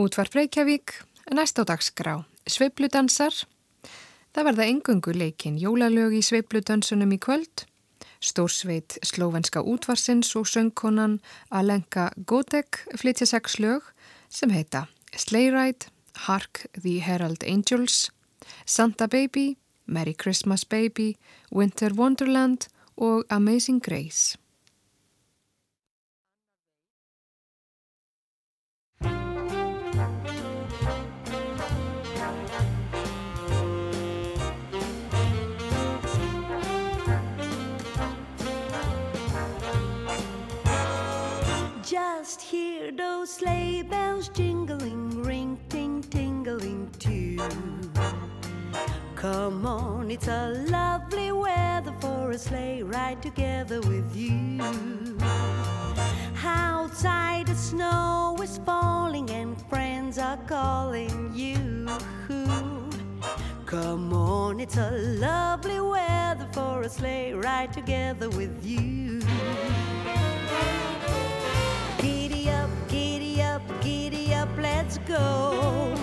Útvarp Reykjavík, næst á dagskrá, sveipludansar. Það verða engungu leikin jólalög í sveipludansunum í kvöld. Stórsveit slóvenska útvarsins og söngkonan Alenka Godek flytja sex lög sem heita Sleigh Ride, Hark the Herald Angels, Santa Baby, Merry Christmas Baby, Winter Wonderland og Amazing Grace. Just hear those sleigh bells jingling, ring, ting, tingling too. Come on, it's a lovely weather for a sleigh ride together with you. Outside the snow is falling and friends are calling you. Come on, it's a lovely weather for a sleigh ride together with you. Let's go.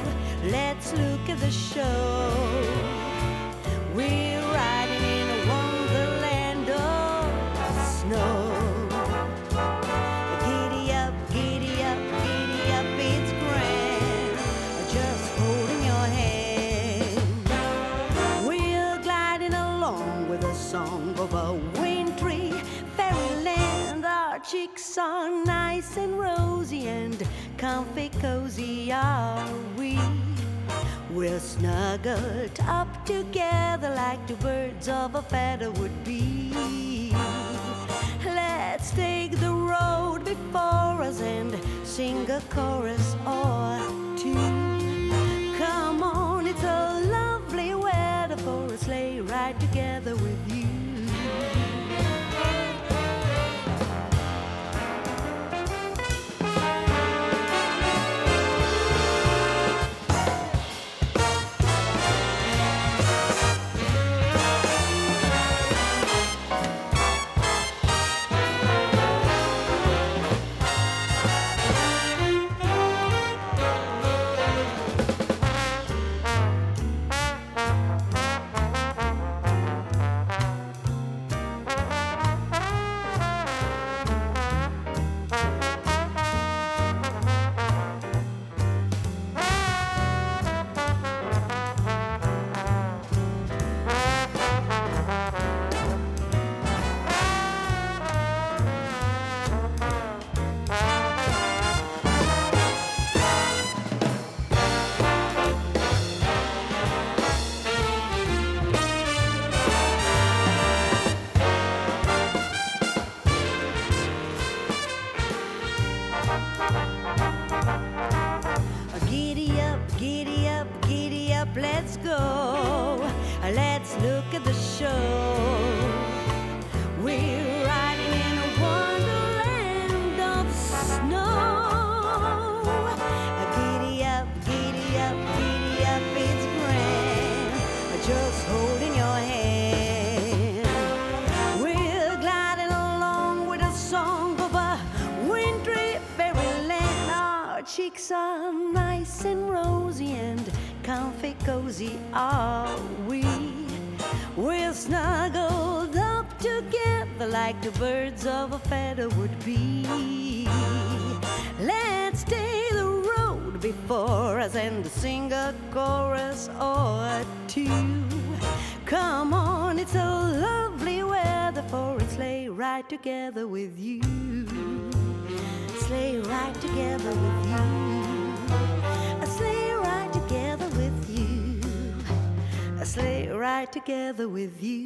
Let's look at the show. We're cheeks are nice and rosy and comfy cozy are we. We're snuggled up together like two birds of a feather would be. Let's take the road before us and sing a chorus or two. Come on, it's a lovely weather for a sleigh ride together with you like the birds of a feather would be. Let's take the road before us and sing a chorus or a two. Come on, it's a lovely weather for a sleigh ride together with you sleigh ride together with you. A sleigh ride together with you. A sleigh ride together with you.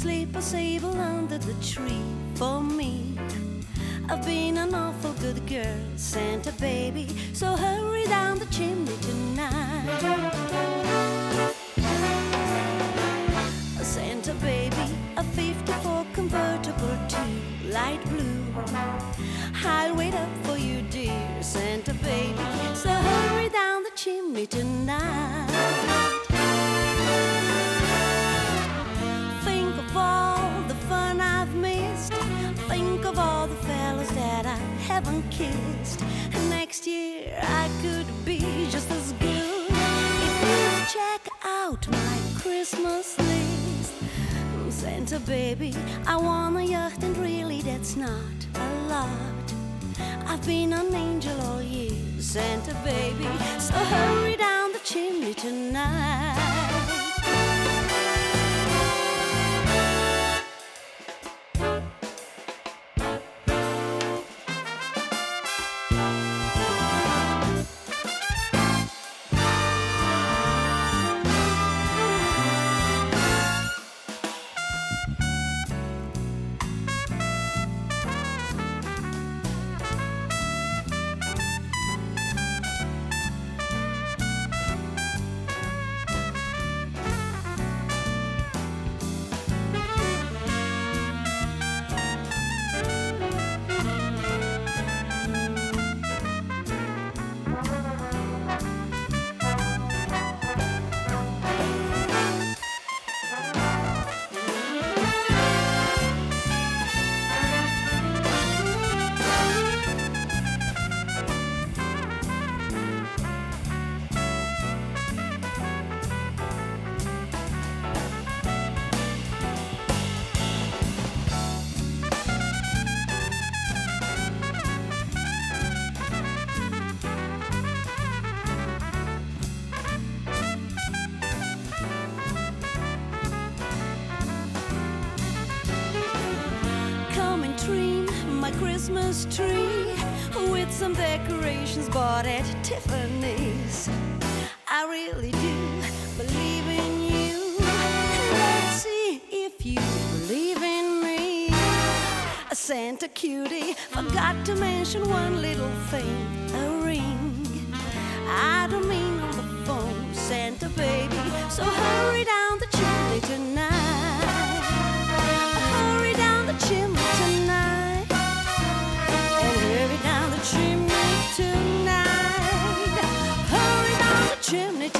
Sleep a sable under the tree for me. I've been an awful good girl, Santa baby, so hurry down the chimney kissed. And next year I could be just as good if you check out my Christmas list. Santa baby, I want a yacht, and really that's not a lot. I've been an angel all year, Santa baby, so hurry bought at Tiffany's. I really do believe in you. Let's see if you believe in me. A Santa cutie forgot to mention one little thing a ring. I don't mean on the phone, Santa baby. So hurry down the chimney tonight. Hurry down the chimney tonight. And hurry down the chimney tonight. Chimney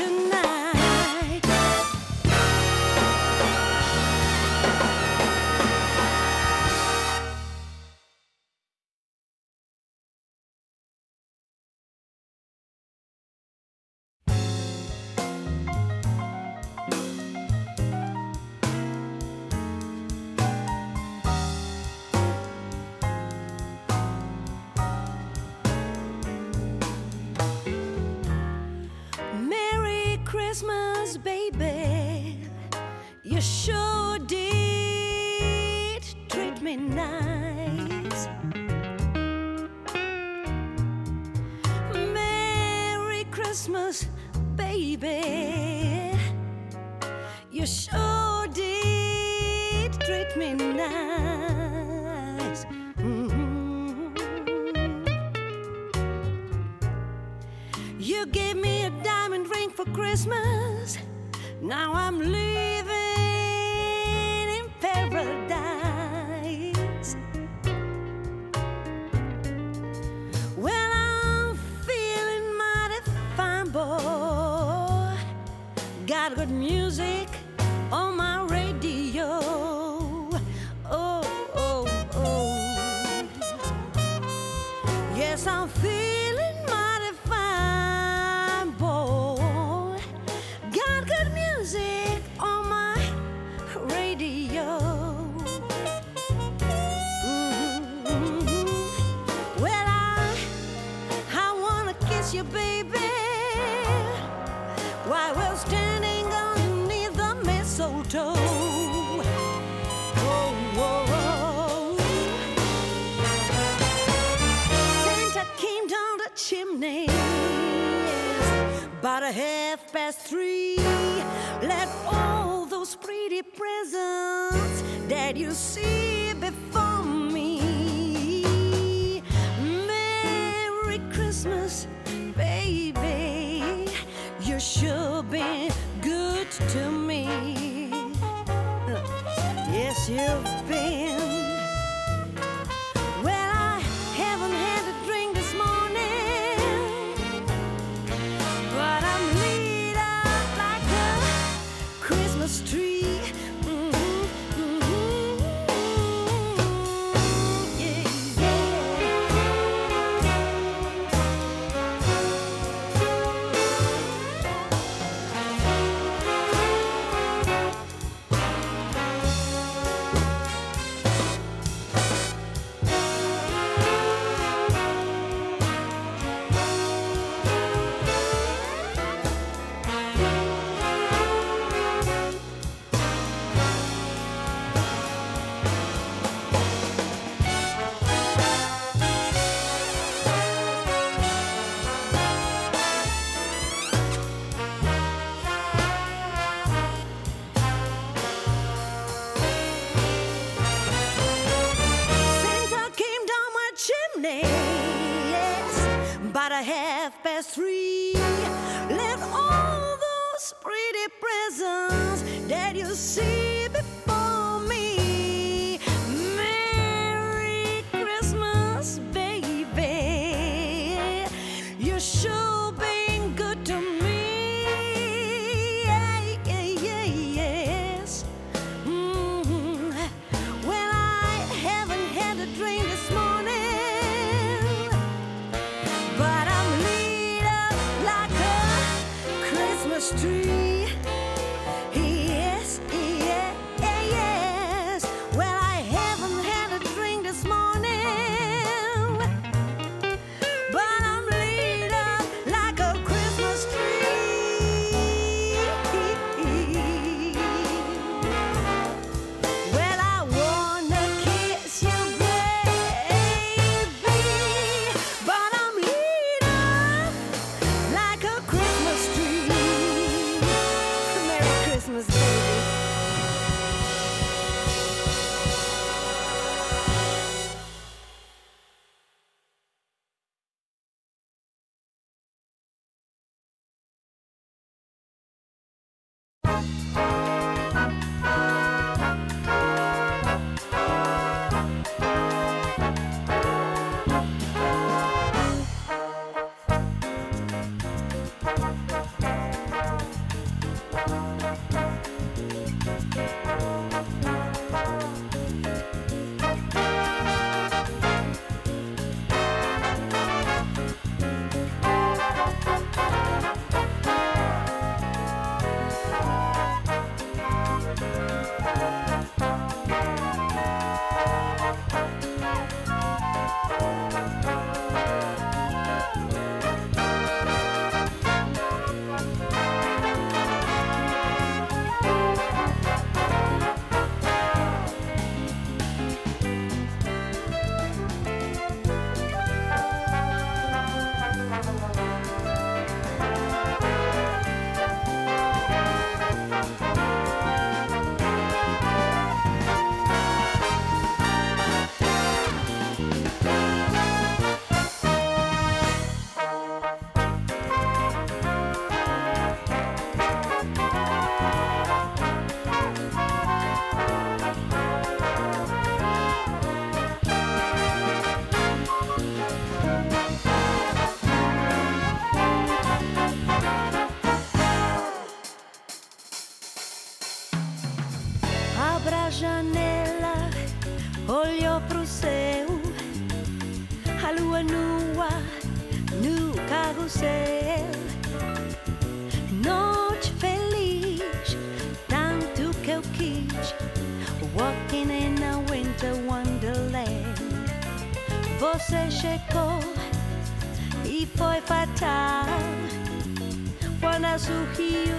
sorriu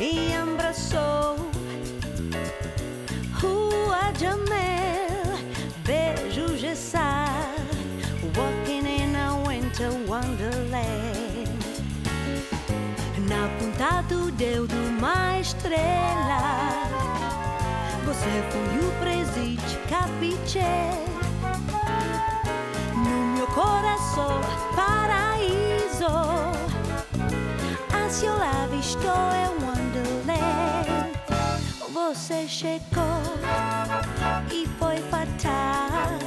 e abraçou. Rua Jamel, beijo Gessá. Walking in a winter wonderland. Na ponta do dedo uma estrela. Você foi o presídio capitão. estou em Wonderland. Você chegou e foi fatal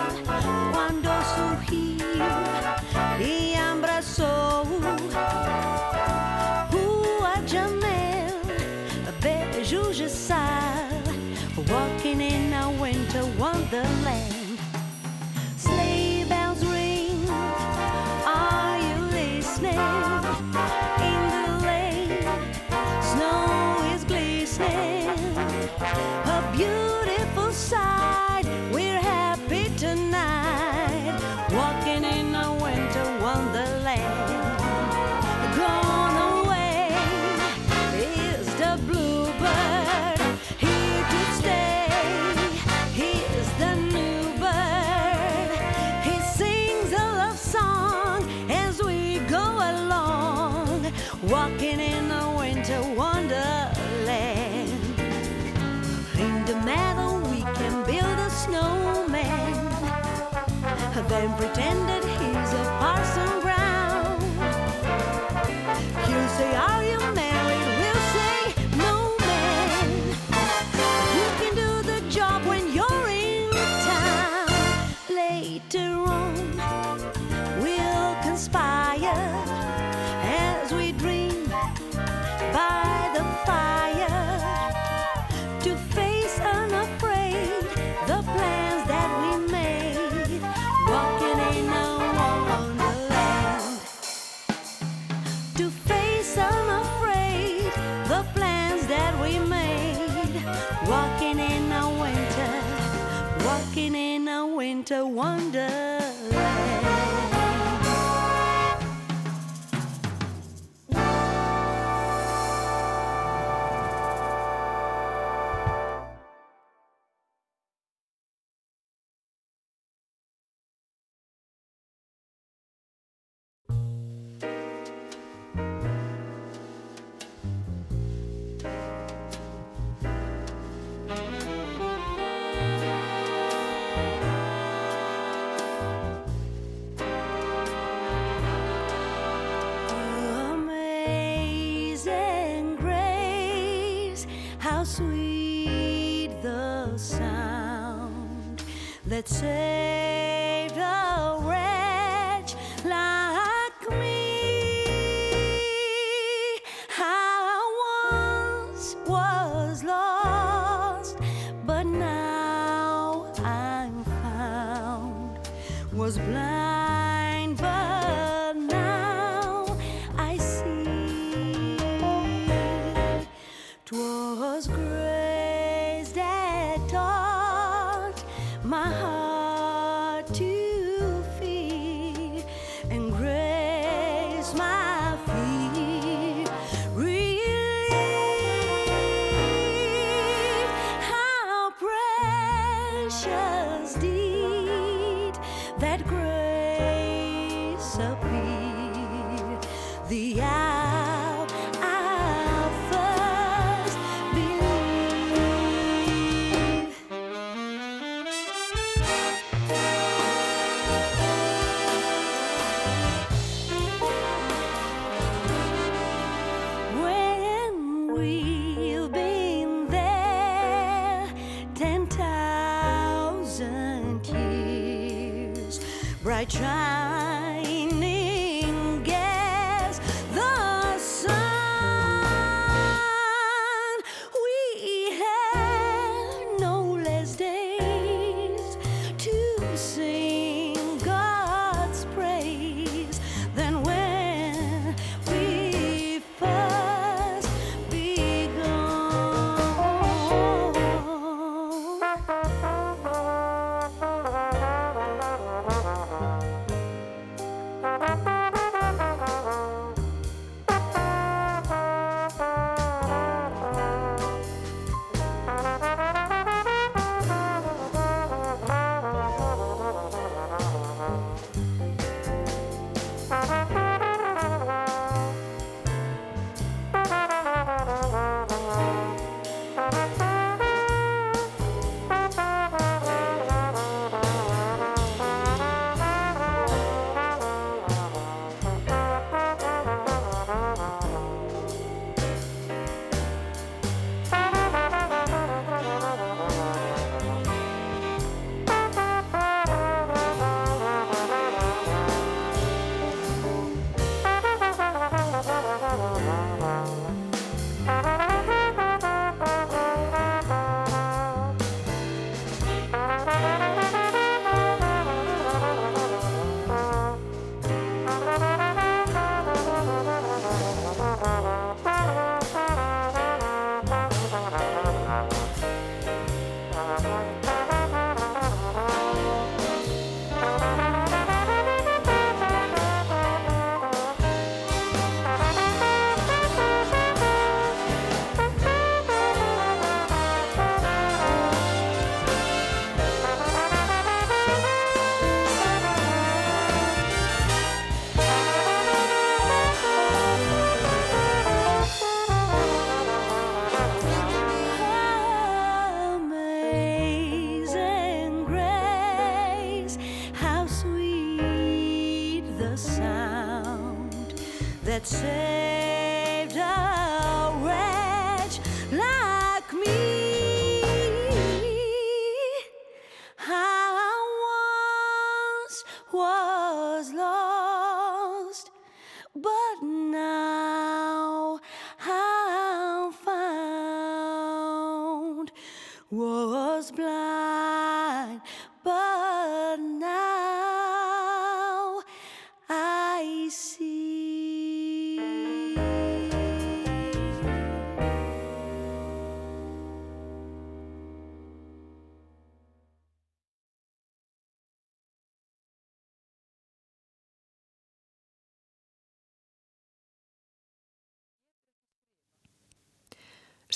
quando sorriu e abraçou. Rua Jamel, beijo de sal, walking in a winter wonderland. snowman, then pretended he's a parson brown. He'll say, Are you?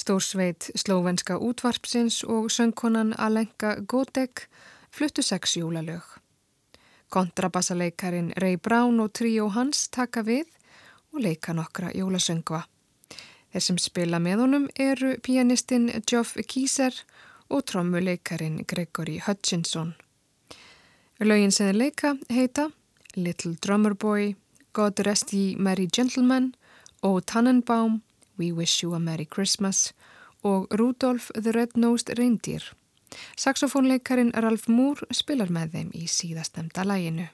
Stórsveit slóvenska útvarpsins og söngkonan Alenka Godek fluttu sex jólalög. Kontrabassaleikarin Ray Brown og tríó hans taka við og leika nokkra jólasöngva. Þeir sem spila með honum eru pianistinn Geoff Kieser og trommuleikarin Gregory Hutchinson. Lögin sem þeir leika heita Little Drummer Boy, God Rest Ye Merry Gentlemen og Tannenbaum, We Wish You a Merry Christmas og Rudolph the Red-Nosed Reindeer. Saxofónleikarin Ralph Moore spilar með þeim í síðastemda læginu.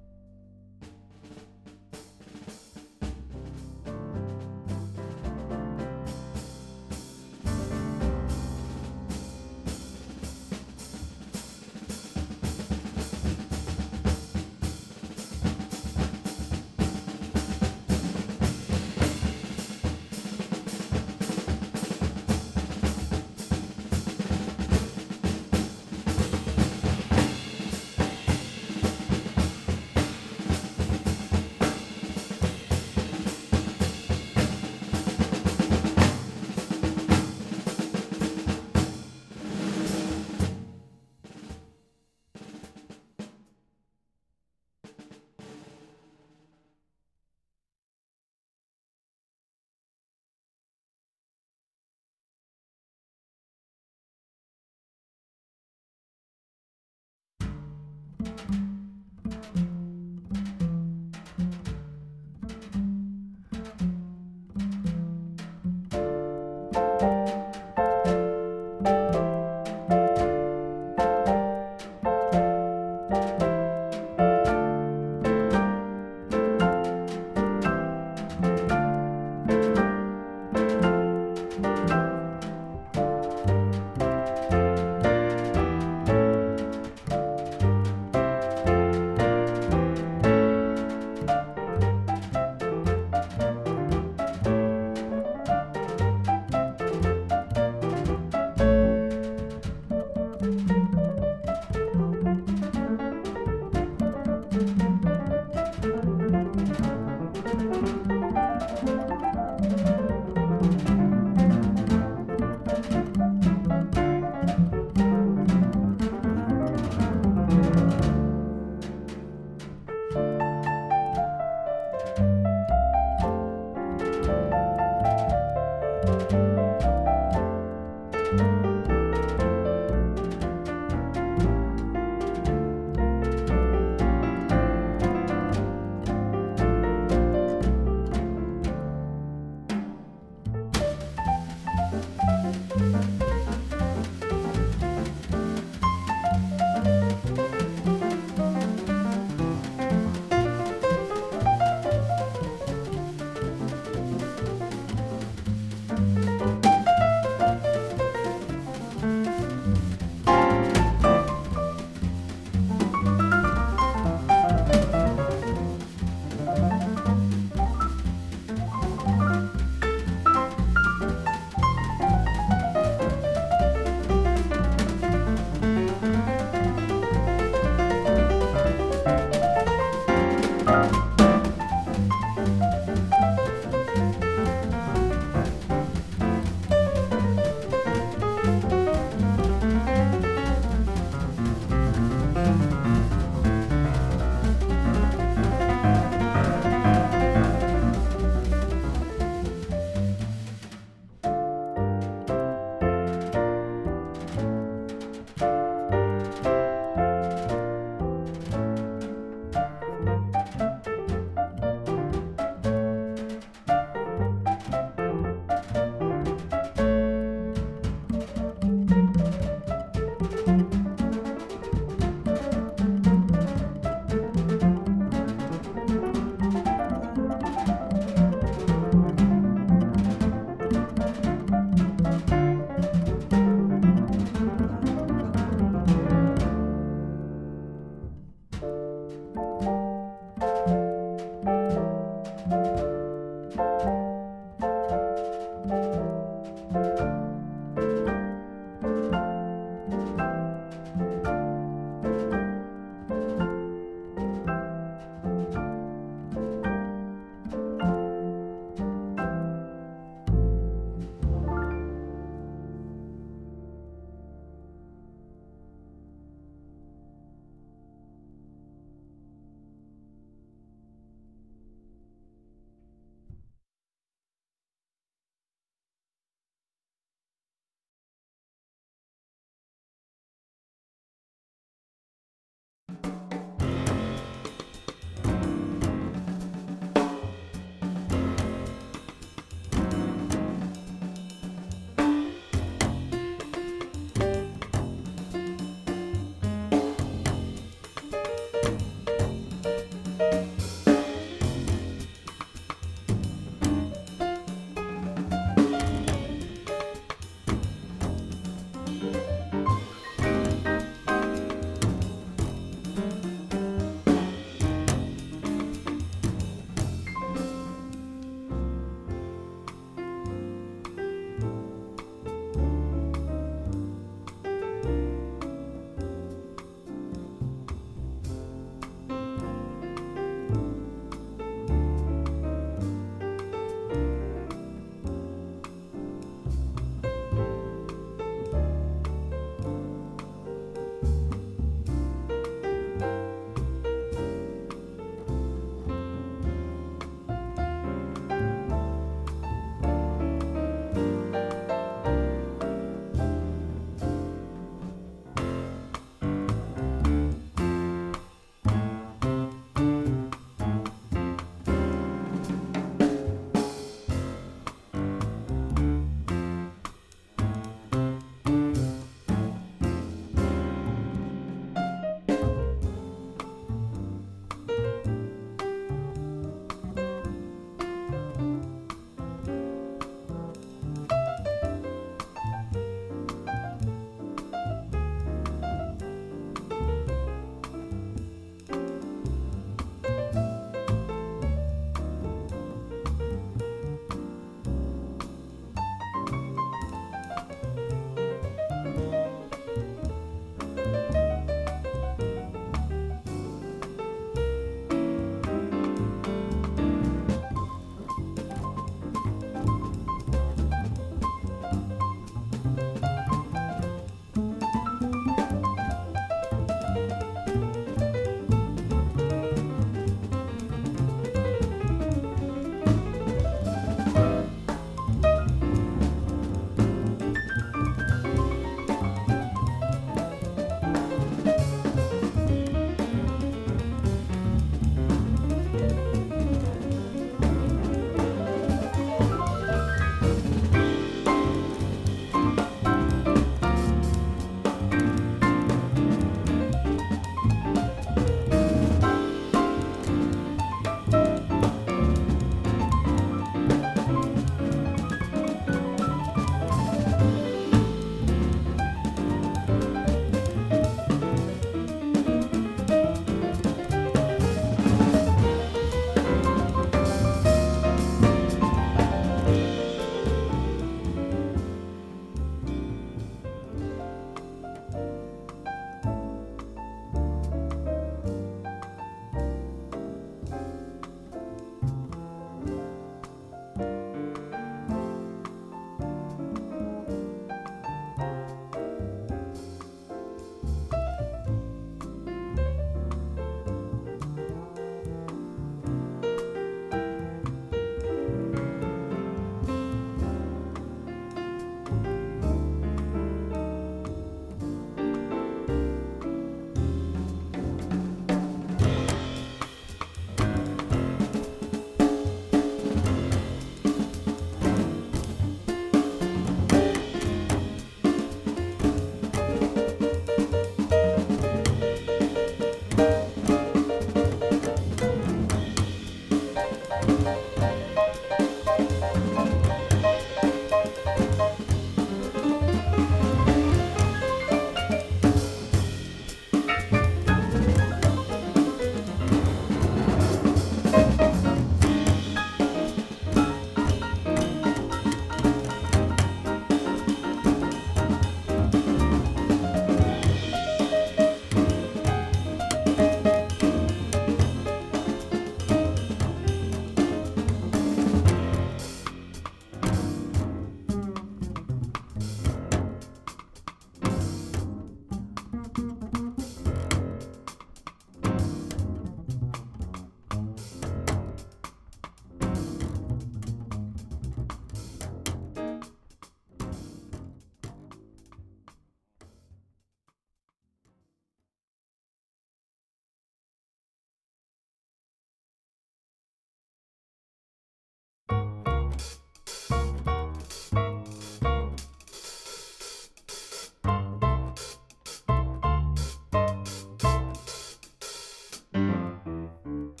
Thank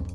you.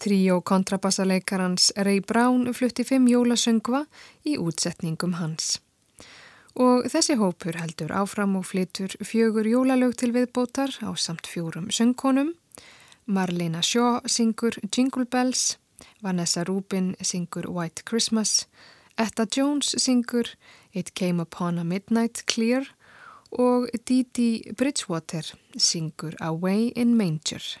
Tríó kontrabassaleikarans Ray Brown flutti fimm jólasöngva í útsetningum hans. Og þessi hópur heldur áfram og flytur fjögur jólalög til viðbótar á samt fjórum söngkonum. Marlena Shaw syngur Jingle Bells, Vanessa Rubin syngur White Christmas, Etta Jones syngur It Came Upon a Midnight Clear og Didi Bridgewater syngur Away in Manger.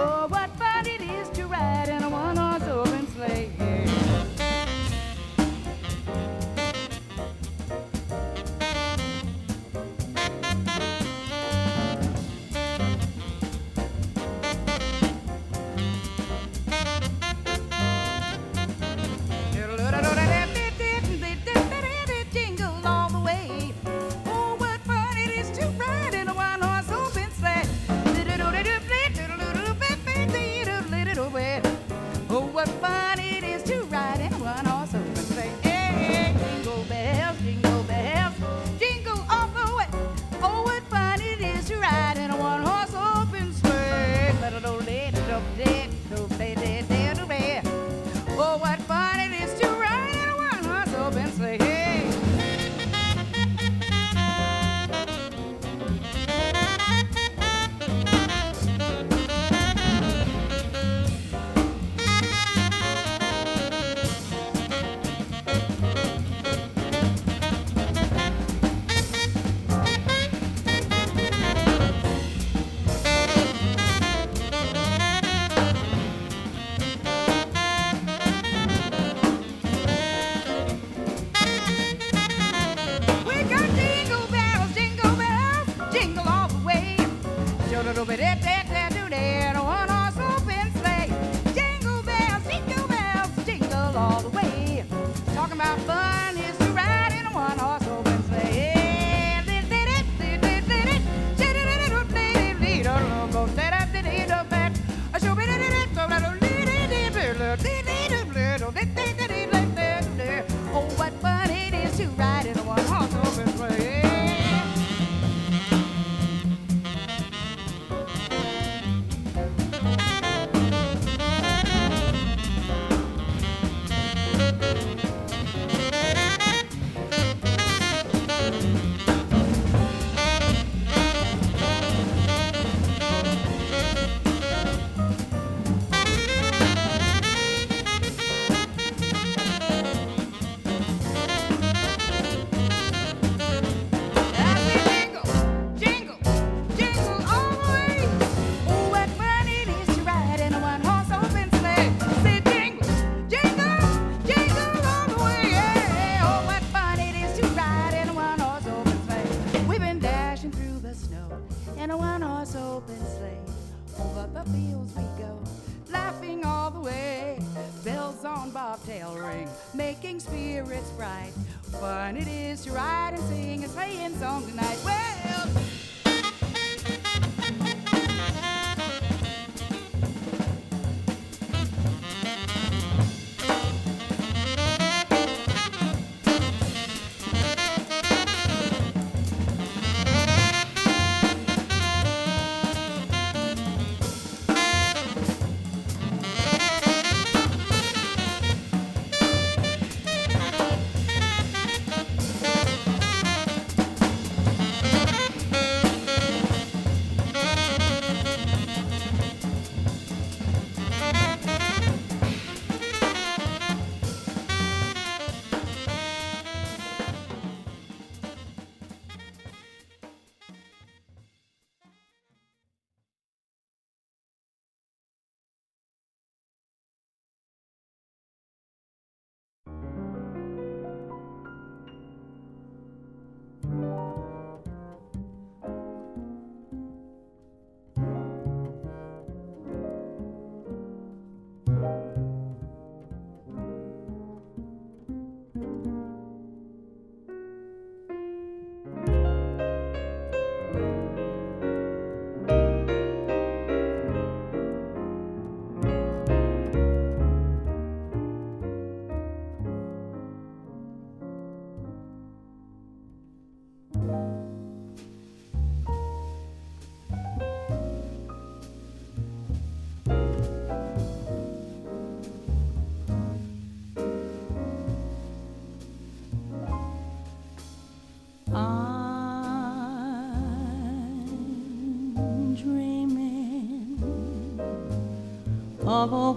Oh, what fun it is to ride in a one-horse open sleigh.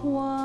我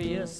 that glorious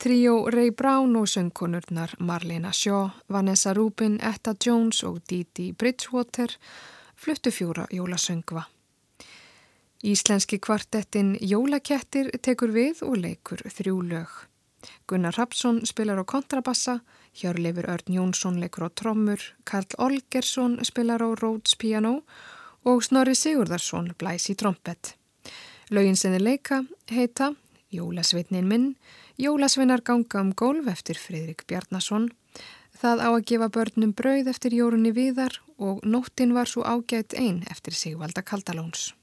Tríó Ray Brown og söngkonurnar Marlena Shaw, Vanessa Rubin, Etta Jones og Didi Bridgewater fluttu fjóra jólasöngva. Íslenski kvartettin Jólakettir tekur við og leikur þrjú lög. Gunnar Rapsson spilar á kontrabassa, Hjörleifur Örn Jónsson leikur á trommur, Karl Olgersson spilar á Rhodes piano og Snorri Sigurðarsson blæs í trompet. Lögin sinni leika heita Jólasveitnin minn, Jólasveinar ganga um gólf eftir Fridrik Bjarnason. Það á að gefa börnum brauð eftir Jórunni Viðar og nóttin var svo ágætt einn eftir Sigvalda Kaldalóns.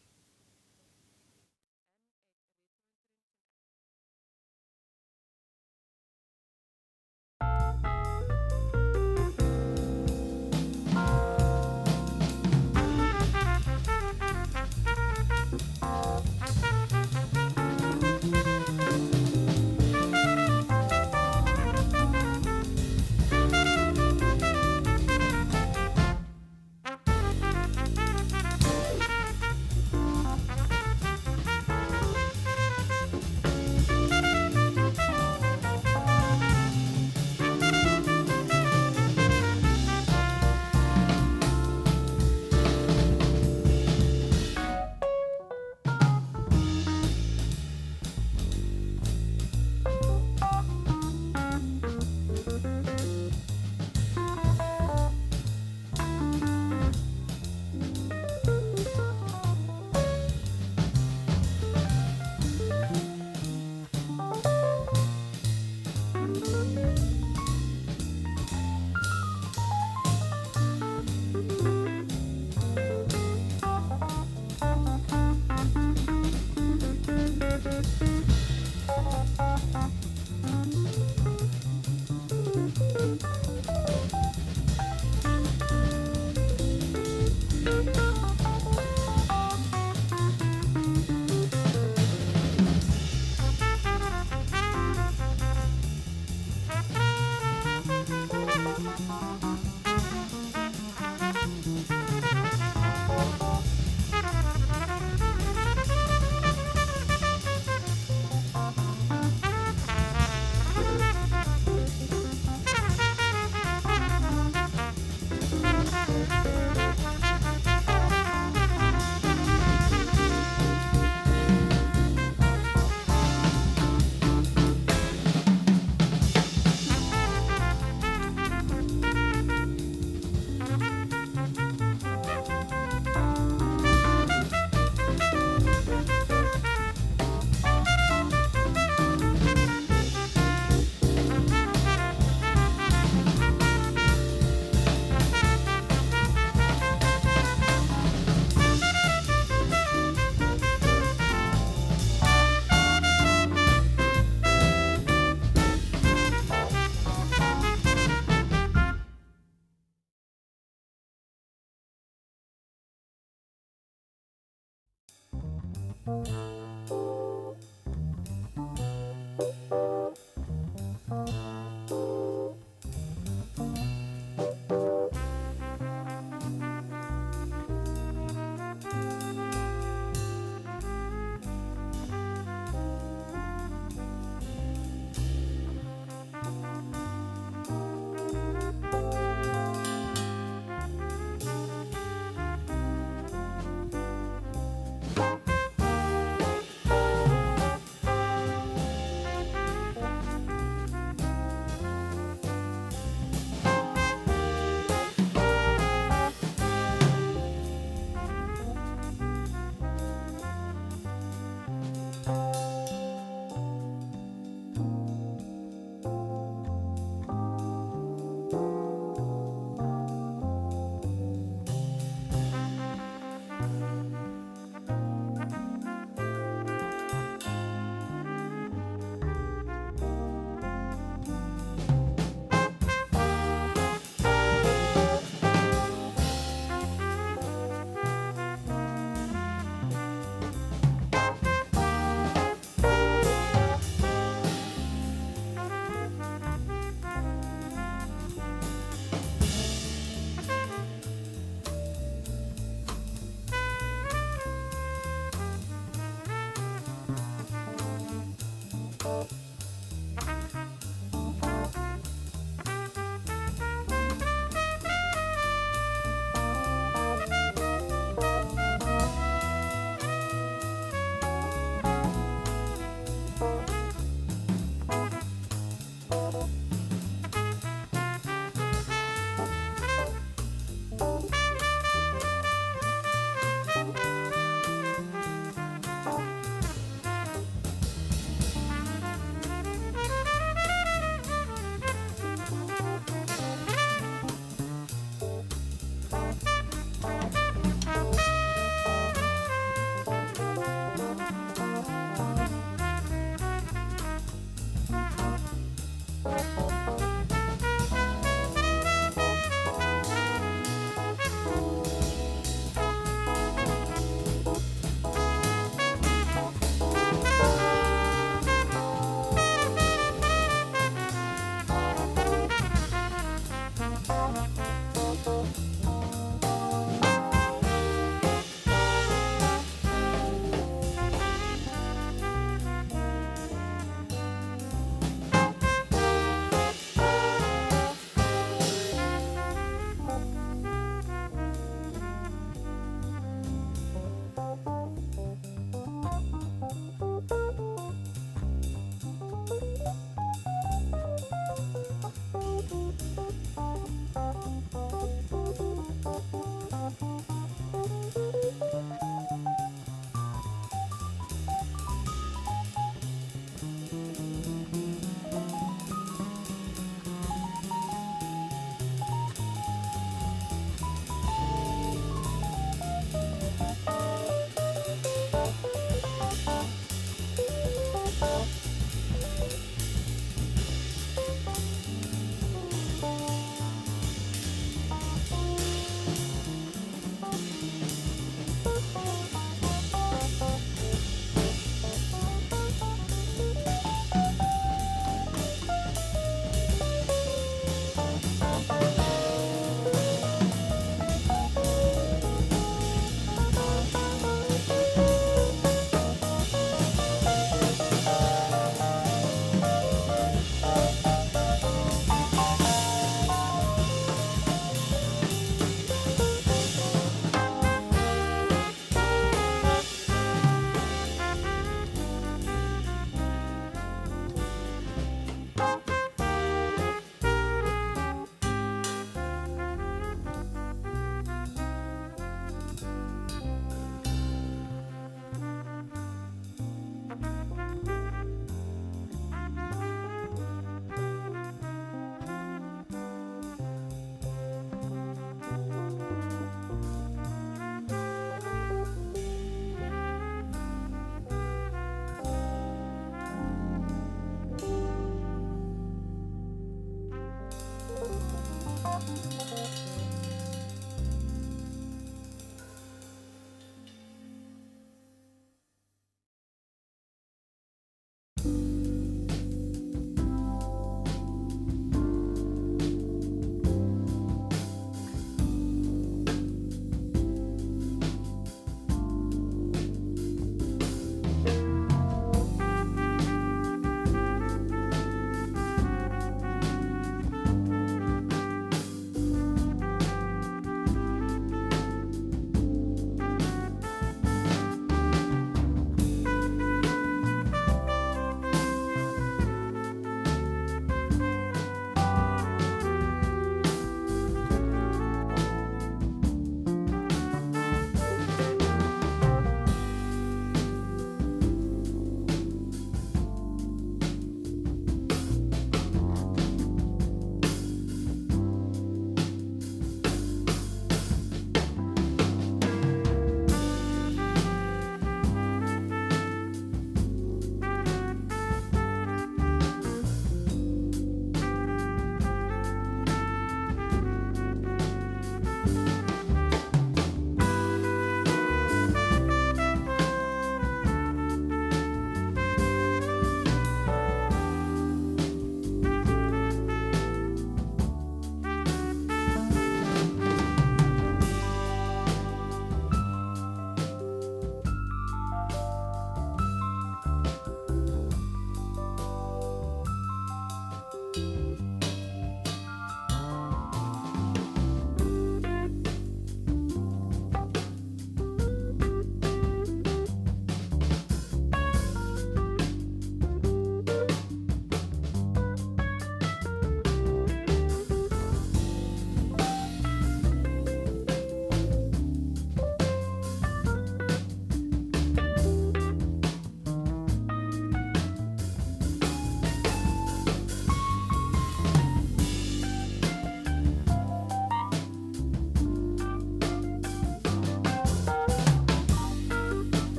Bye.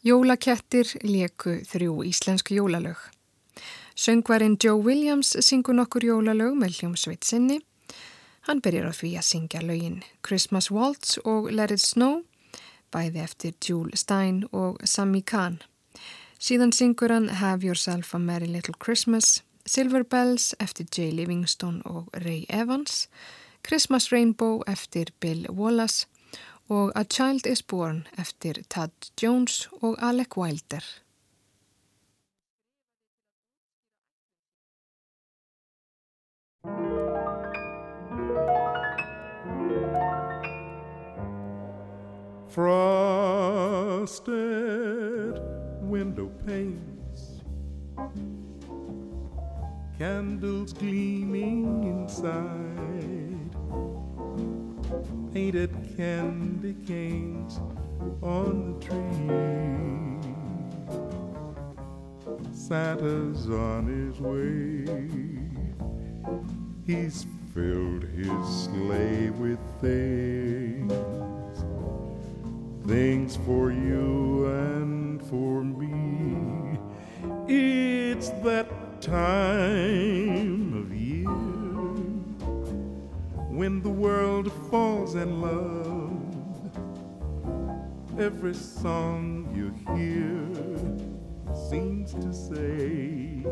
Jólakettir leku þrjú íslensku jólalög. Söngvarinn Joe Williams syngur nokkur jólalög með hljómsveit sinni. Hann byrjar á því að syngja lögin Christmas Waltz og Let It Snow, bæði eftir Jule Stein og Sammy Kahn. Síðan syngur hann Have Yourself a Merry Little Christmas, Silver Bells eftir Jay Livingston og Ray Evans, Christmas Rainbow eftir Bill Wallace og A Child is Born eftir Tad Jones og Alec Wilder. Frosted window panes, candles gleaming inside painted candy canes on the tree. Santa's on his way. He's filled his sleigh with things, things for you Every song you hear seems to say,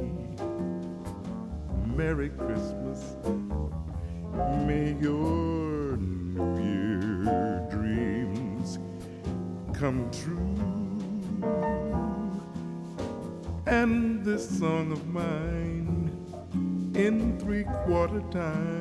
Merry Christmas, may your New Year dreams come true. And this song of mine in three quarter time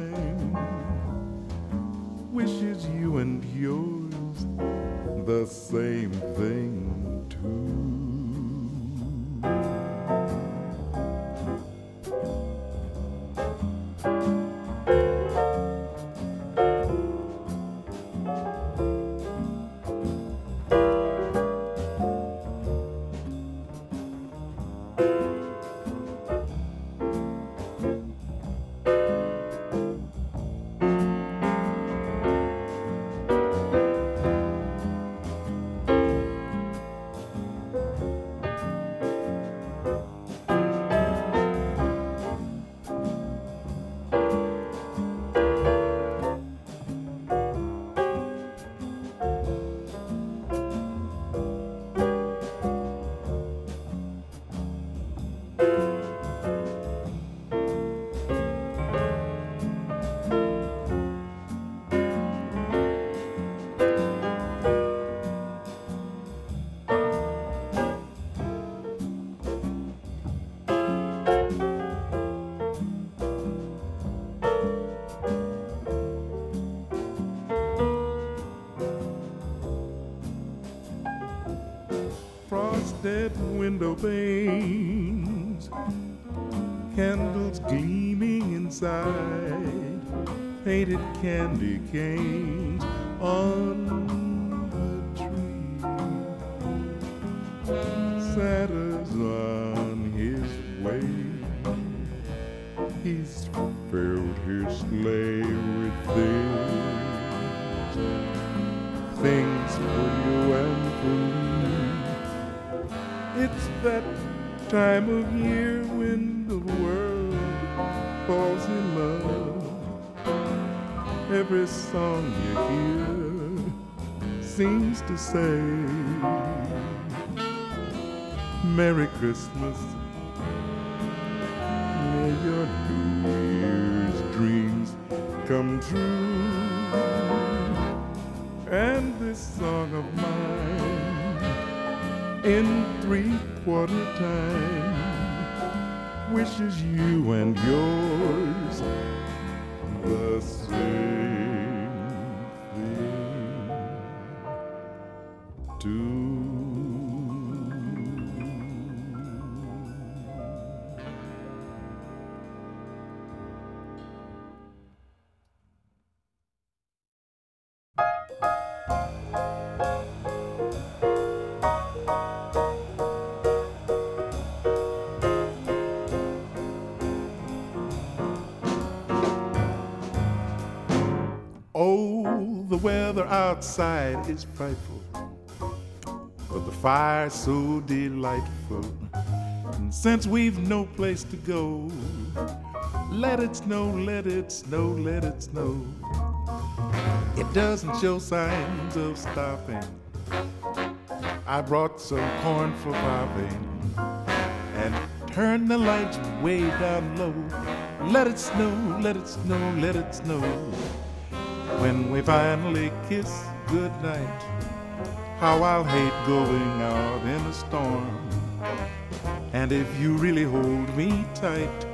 window panes, candles gleaming inside, painted candy canes outside is frightful. but the fire's so delightful. And since we've no place to go, let it snow, let it snow, let it snow. It doesn't show signs of stopping. I brought some corn for popping and turn the lights way down low. Let it snow, let it snow, let it snow. When we finally kiss goodnight, how I'll hate going out in a storm. And if you really hold me tight,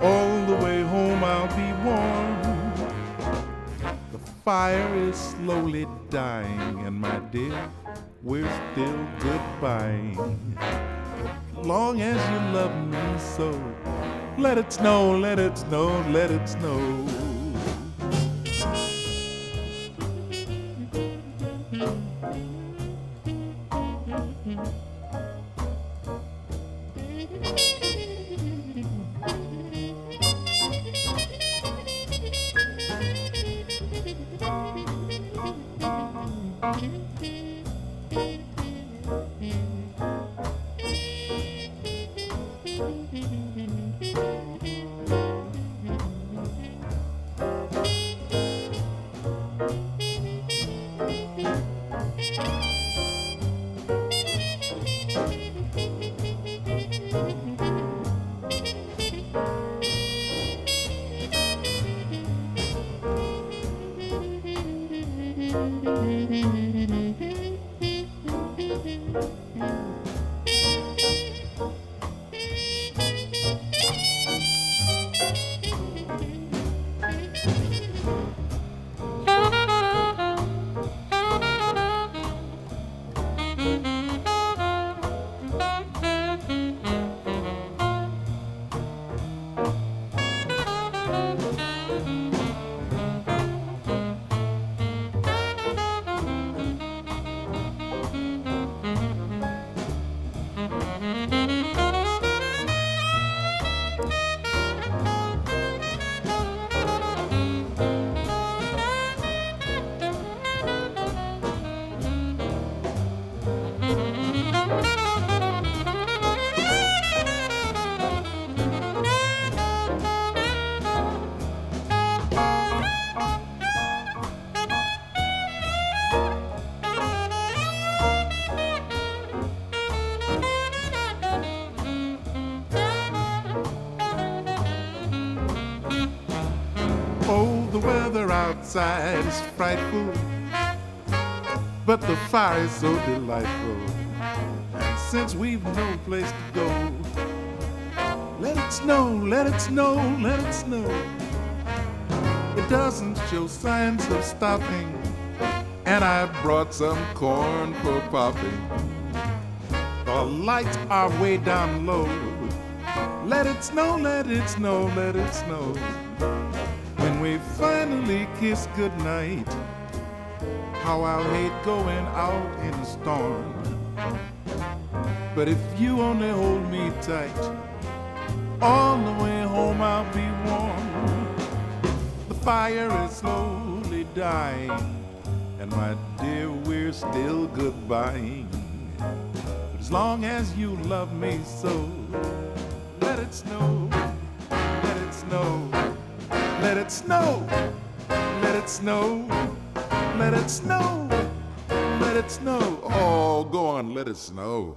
all the way home I'll be warm. The fire is slowly dying, and my dear, we're still goodbye. Long as you love me so, let it snow, let it snow, let it snow. Outside is frightful, but the fire is so delightful. And since we've no place to go, let it snow, let it snow, let it snow. It doesn't show signs of stopping, and I brought some corn for popping. The lights are way down low. Let it snow, let it snow, let it snow. Finally kiss goodnight, how I'll hate going out in a storm. But if you only hold me tight, all the way home I'll be warm. The fire is slowly dying, and my dear, we're still goodbying. But as long as you love me so, let it snow, let it snow, let it snow, let it snow, let it snow, let it snow. Oh, go on, let it snow.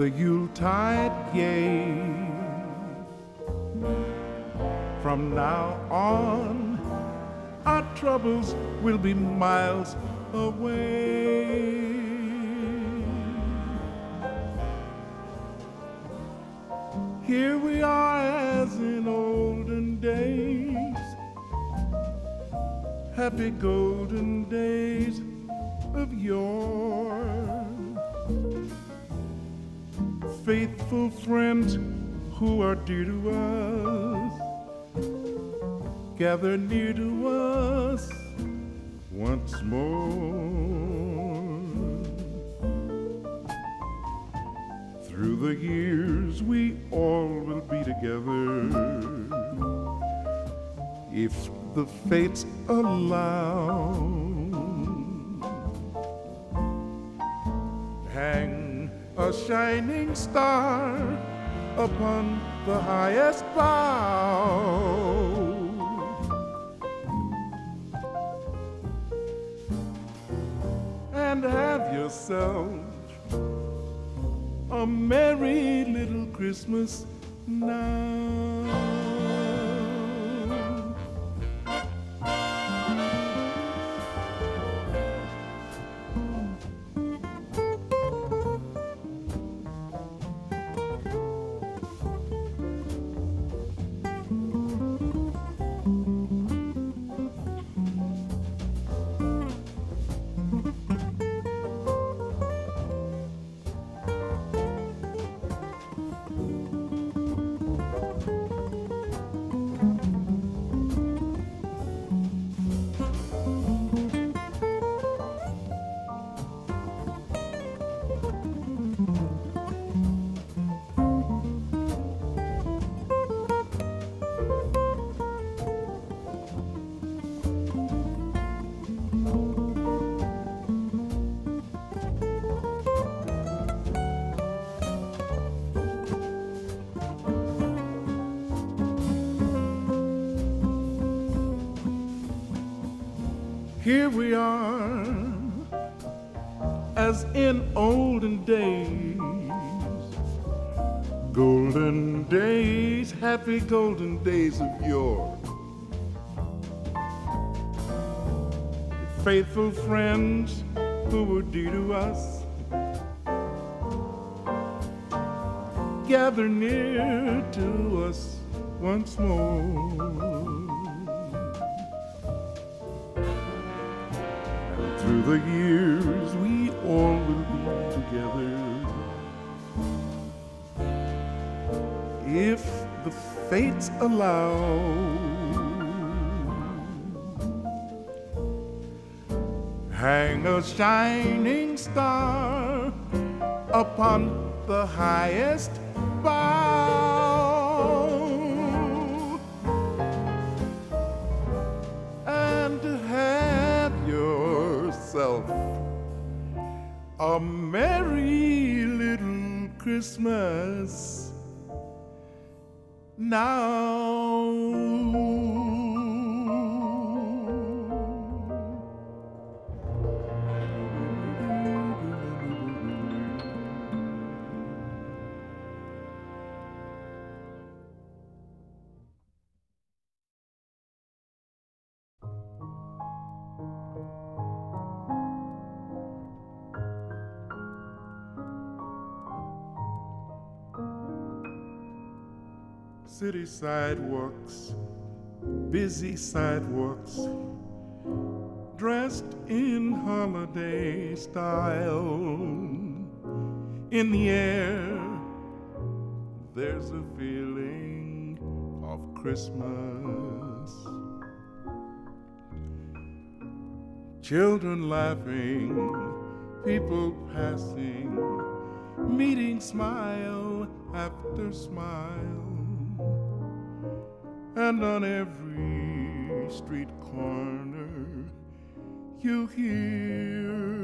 the Yuletide gay. From now on, our troubles will be miles away. Here we are as in olden days, happy golden days of yore. Faithful friends who are dear to us, gather near to us once more. Through the years, we all will be together if the fates allow. Shining star upon the highest bough. And have yourself a merry little Christmas now. Here we are, as in olden days. Golden days, happy golden days of yore. Faithful friends who were dear to us. Gather near to us once more. Fates allow. Hang a shining star upon the highest bough. and have yourself a merry little Christmas now. City sidewalks, busy sidewalks, dressed in holiday style. In the air, there's a feeling of Christmas. Children laughing, people passing, meeting smile after smile. And on every street corner, you hear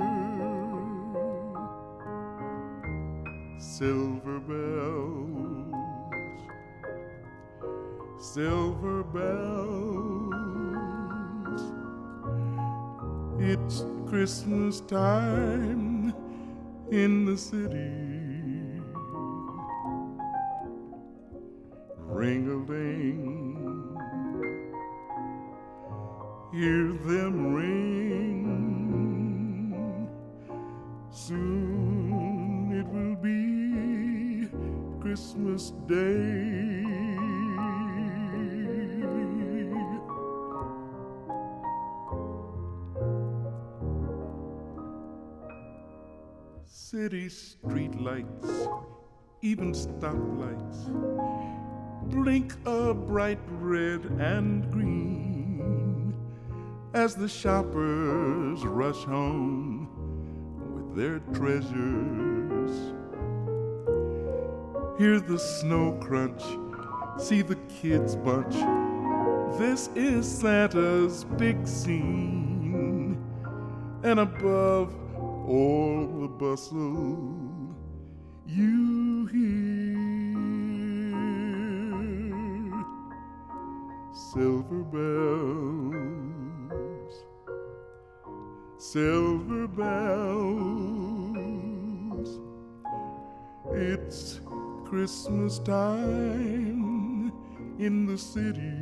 silver bells, silver bells It's Christmas time in the city. Hear them ring. Soon it will be Christmas Day. City streetlights, even stoplights, blink a bright red and green as the shoppers rush home with their treasures. Hear the snow crunch, see the kids bunch. This is Santa's big scene, and above all the bustle, you hear silver bells, silver bells. It's Christmas time in the city.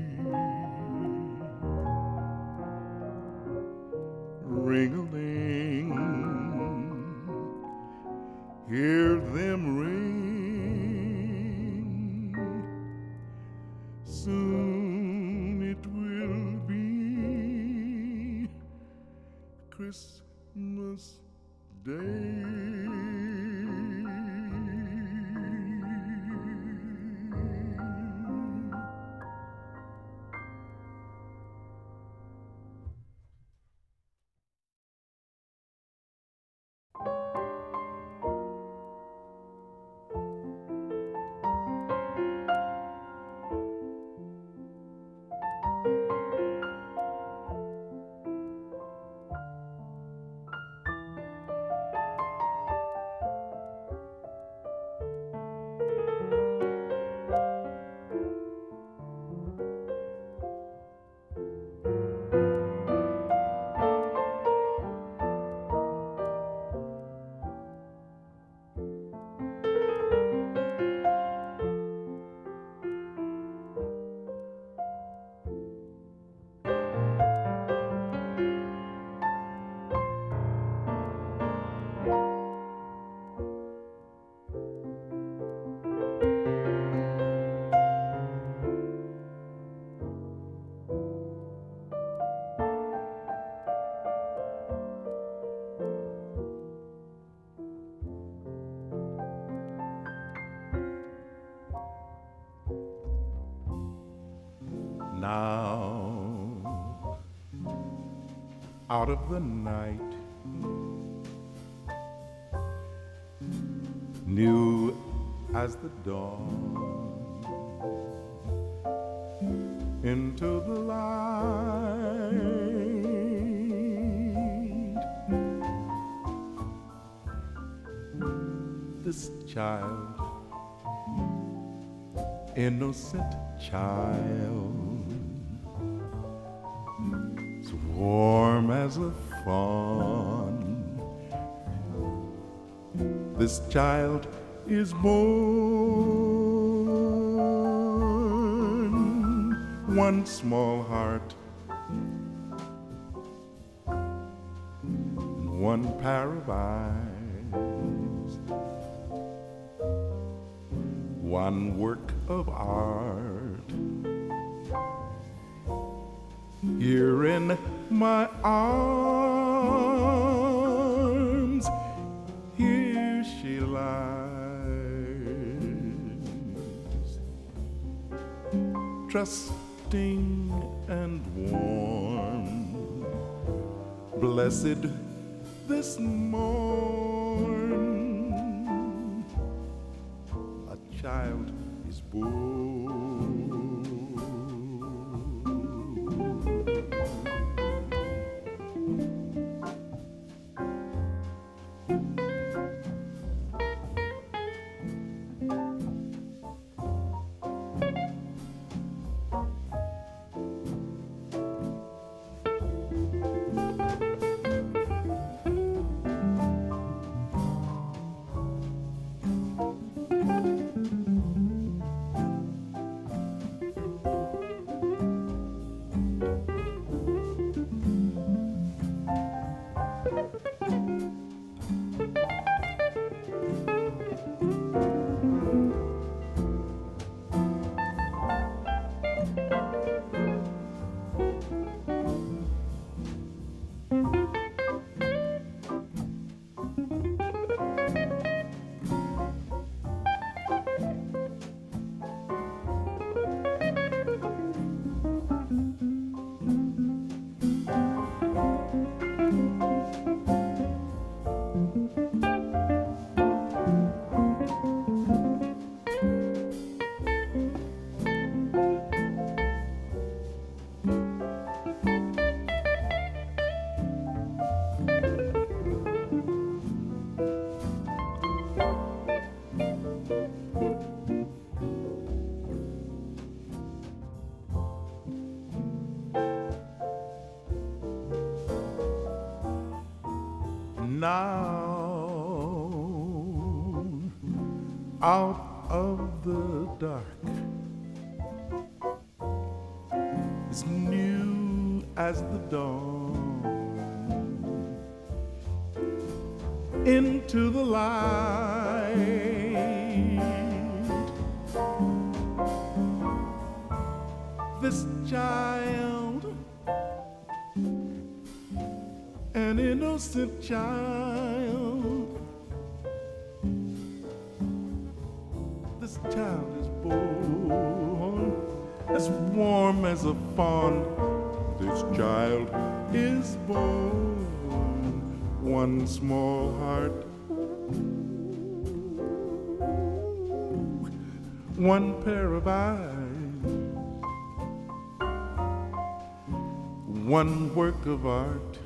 As the dawn, into the light. This child, innocent child, as warm as a fawn. This child is born, one small heart, one pair of eyes, one work of art. Here in my arms, trusting and warm, blessed this morn. A child is born. Now innocent child this child is born as warm as a fawn. This child is born, one small heart, one pair of eyes, one work of art.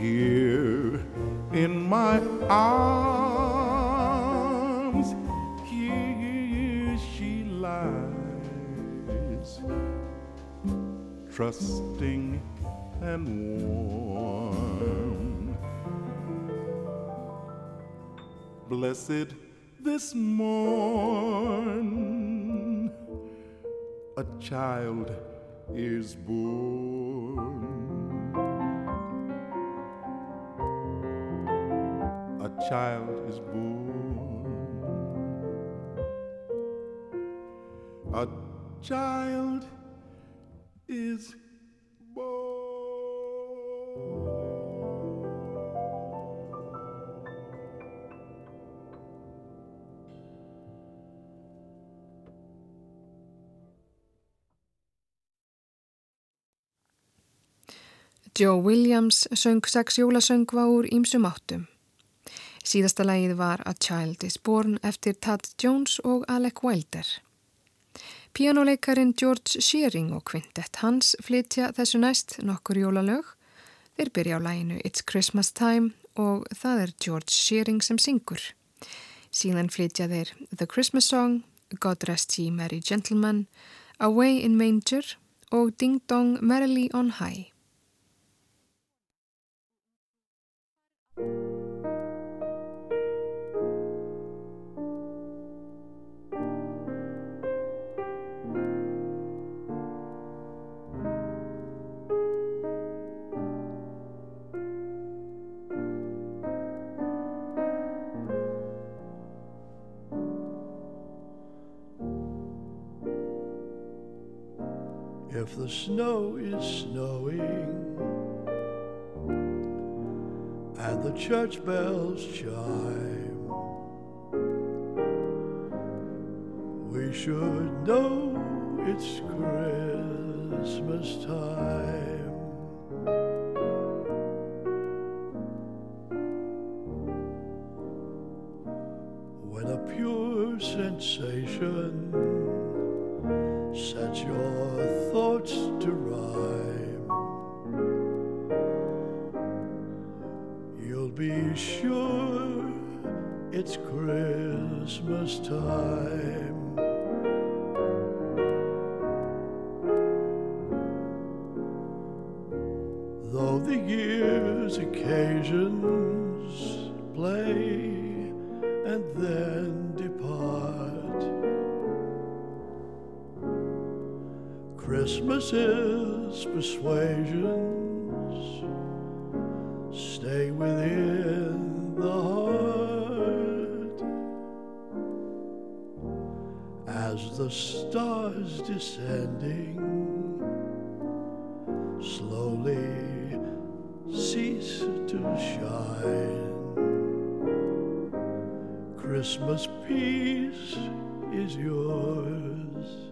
Here in my arms, here she lies, trusting and warm. Blessed this morn, a child is born. Child is born. A child is born. Joe Williams söng sex jólasöngva úr Ímsum áttum. Síðasta lagið var A Child is Born eftir Tad Jones og Alec Wilder. Pianoleikarin George Shearing og kvintett hans flytja þessu næst nokkur jólalög. Þeir byrja á læginu It's Christmas Time og það er George Shearing sem syngur. Síðan flytja þeir The Christmas Song, God Rest Ye Merry Gentlemen, Away in Manger og Ding Dong Merrily on High. If the snow is snowing and the church bells chime, we should know it's Christmas time. Occasions play and then depart. Christmas is persuasions stay within the heart as the stars descending to shine. Christmas peace is yours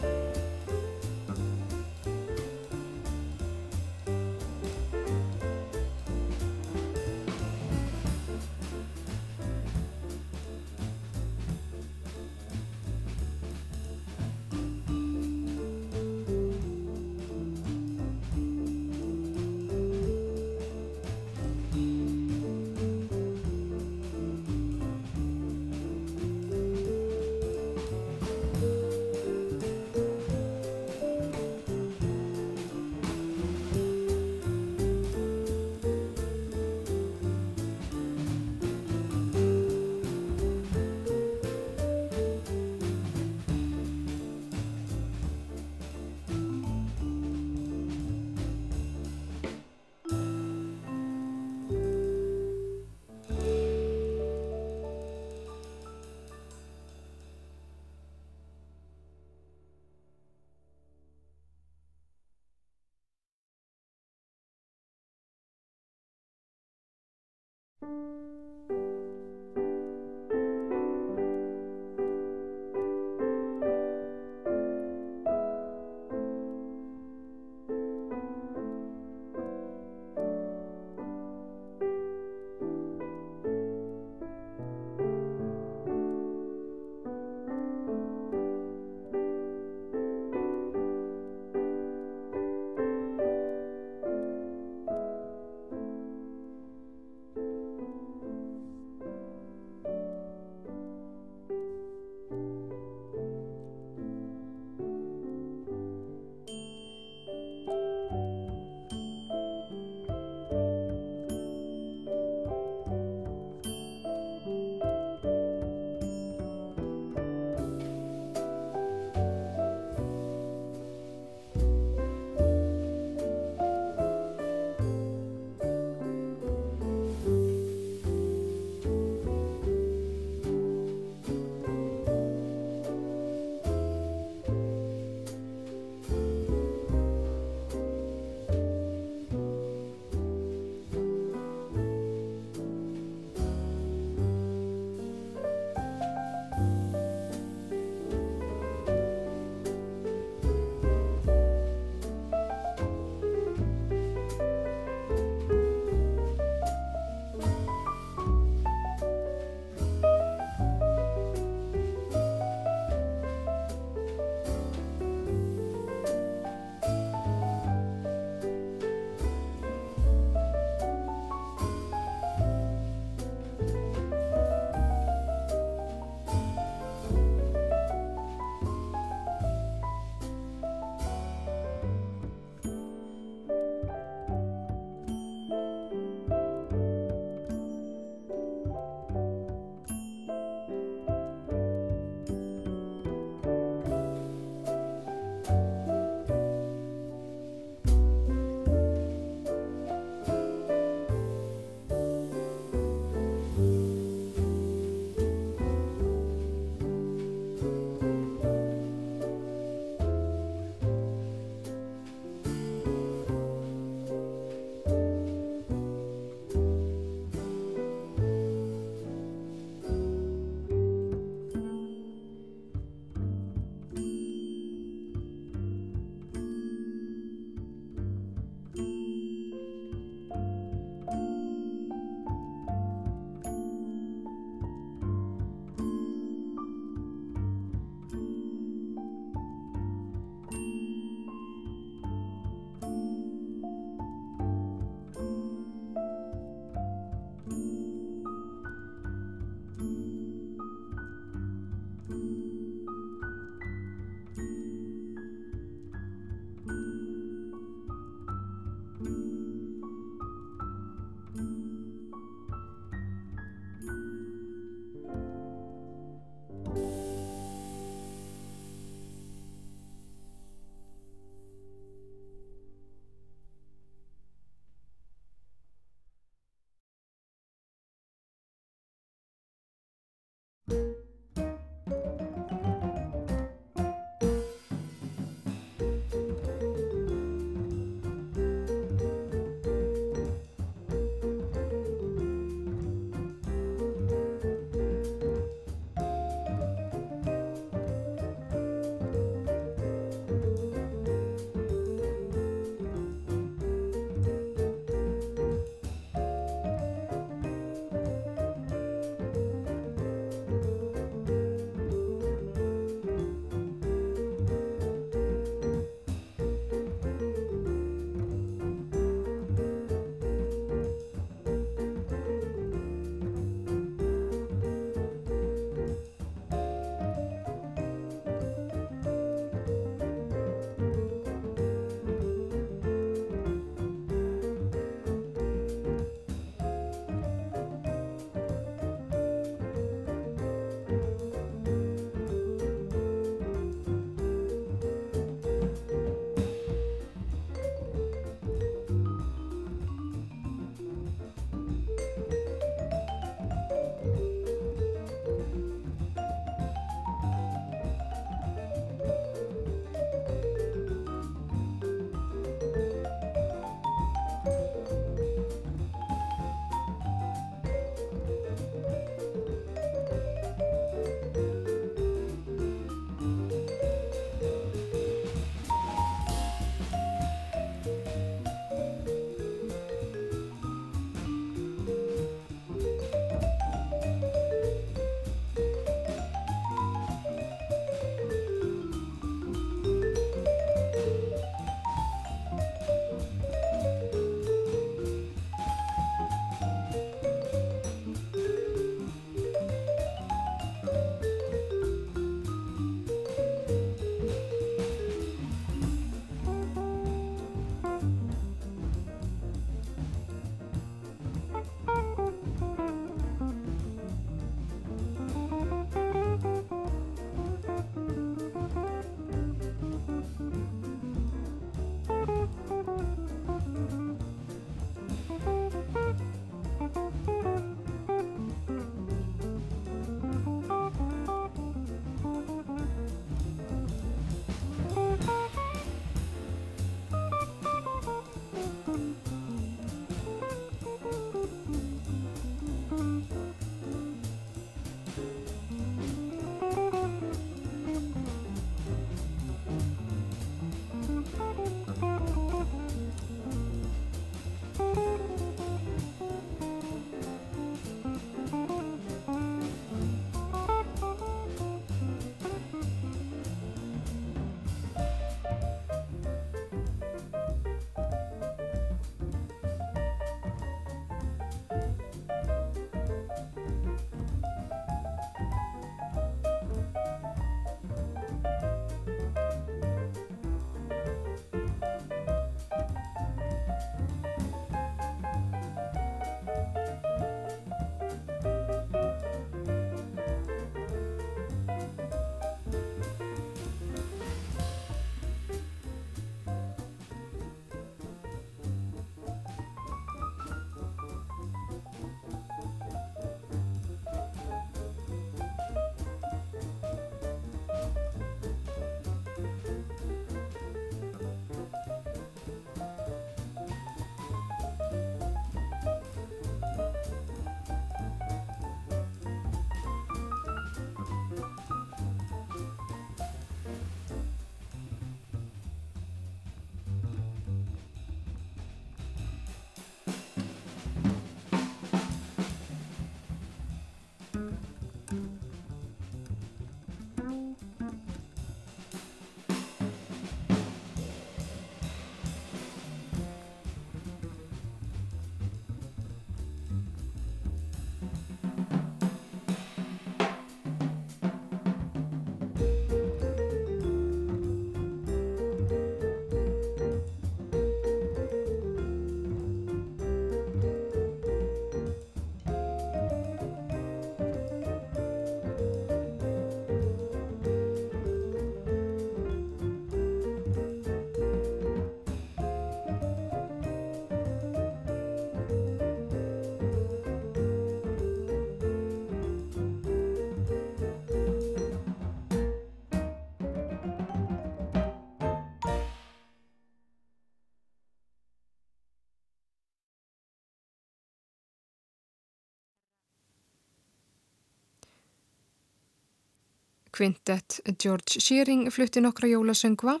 Quintet George Shearing flutti nokkra jólasöngva.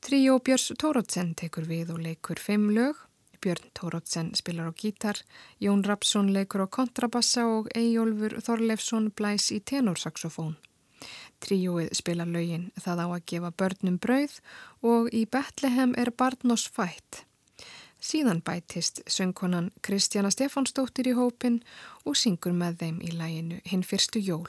Tríó Björns Tórótsen tekur við og leikur fimm lög. Björn Tórótsen spilar á gítar, Jón Rapsson leikur á kontrabassa og Eyjólfur Þorleifsson blæs í tenorsaxofón. Tríóið spila lögin það á að gefa börnum brauð og í Betlehem er barnos fætt. Síðan bætist söngkonan Kristjana Stefánsdóttir í hópin og syngur með þeim í læginu Hinn fyrstu jól.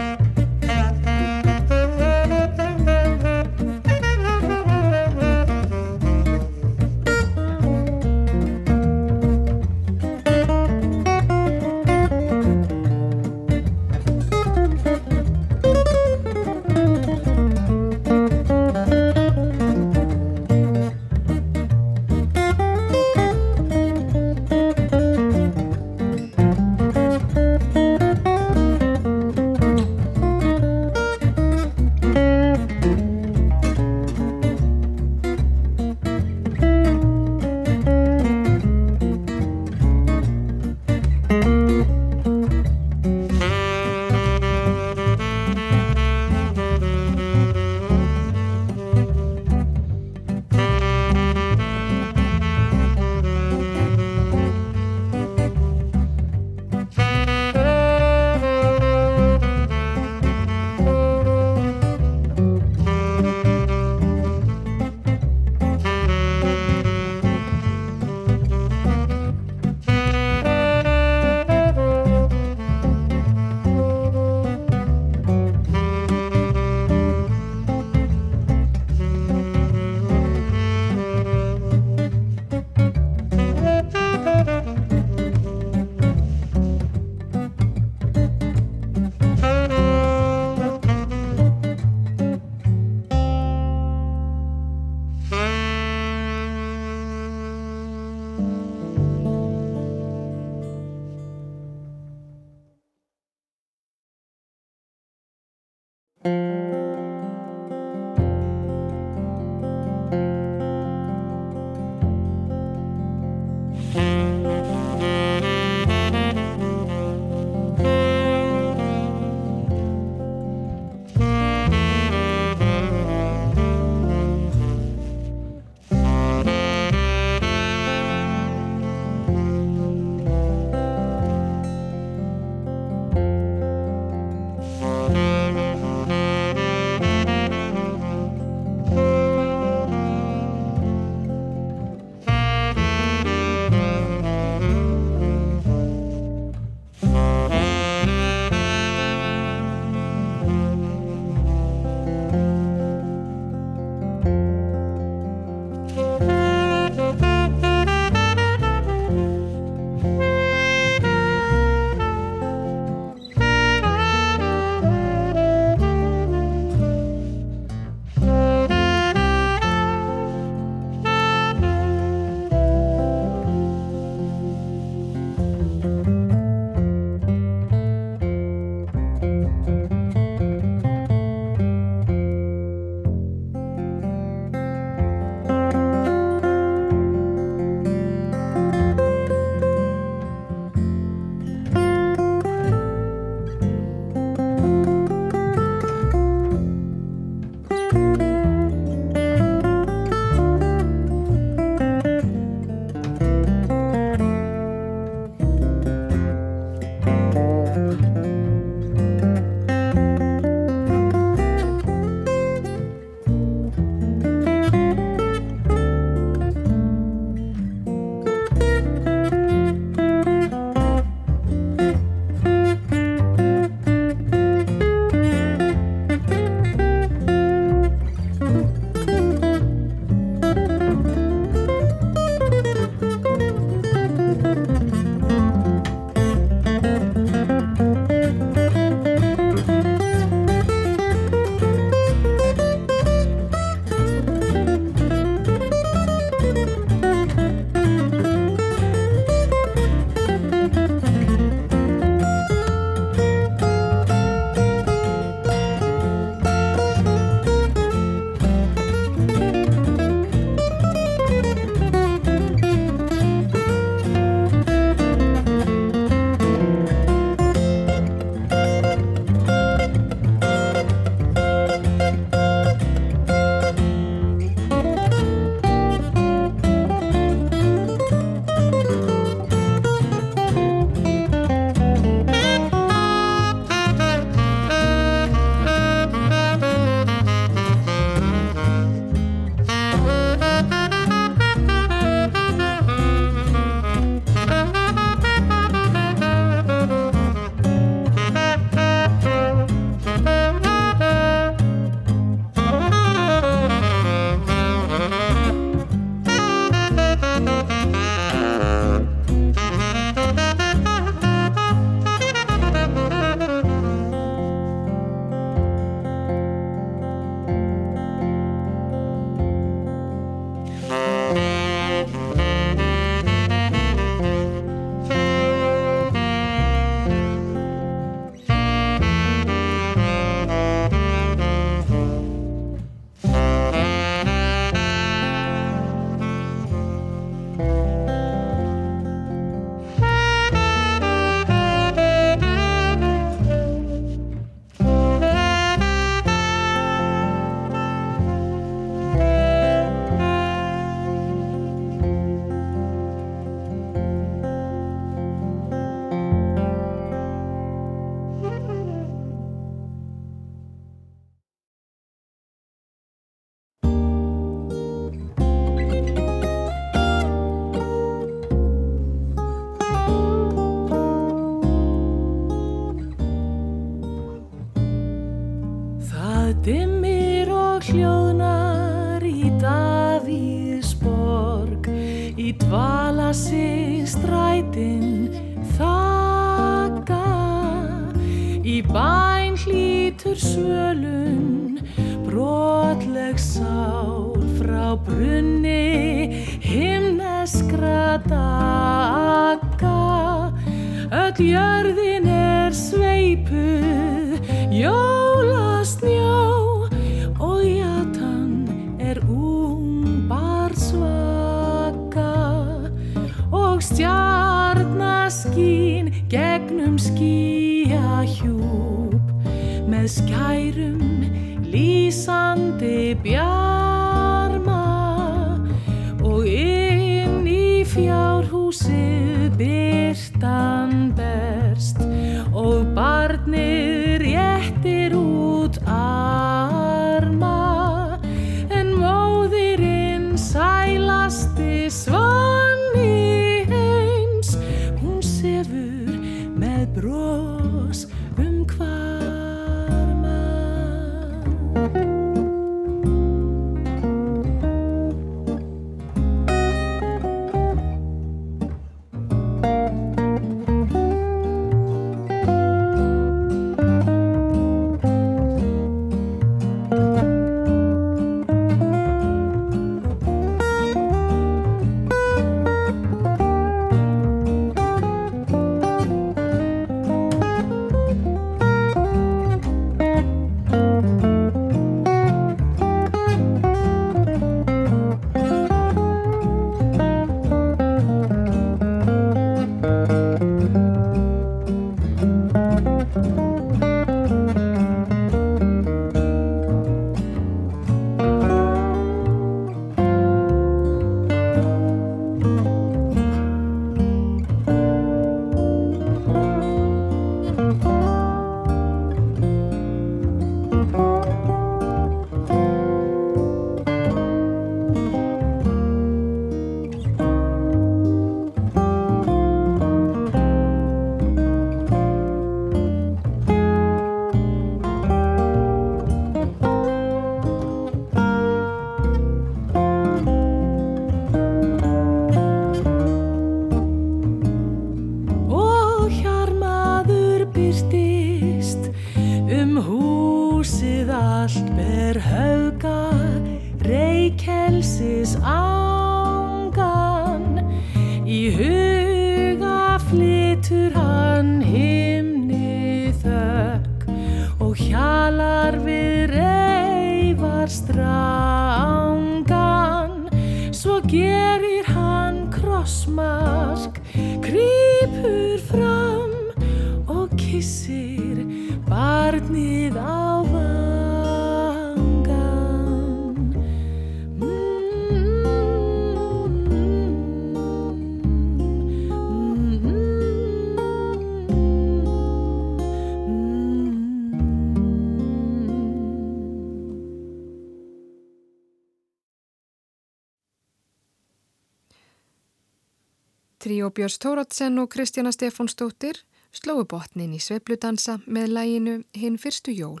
Björns Tóratsen og Kristjana Stefánsdóttir slói botnin í sveipludansa með læginu Hinn fyrstu jól.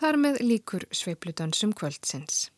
Þar með líkur sveipludansum kvöldsins.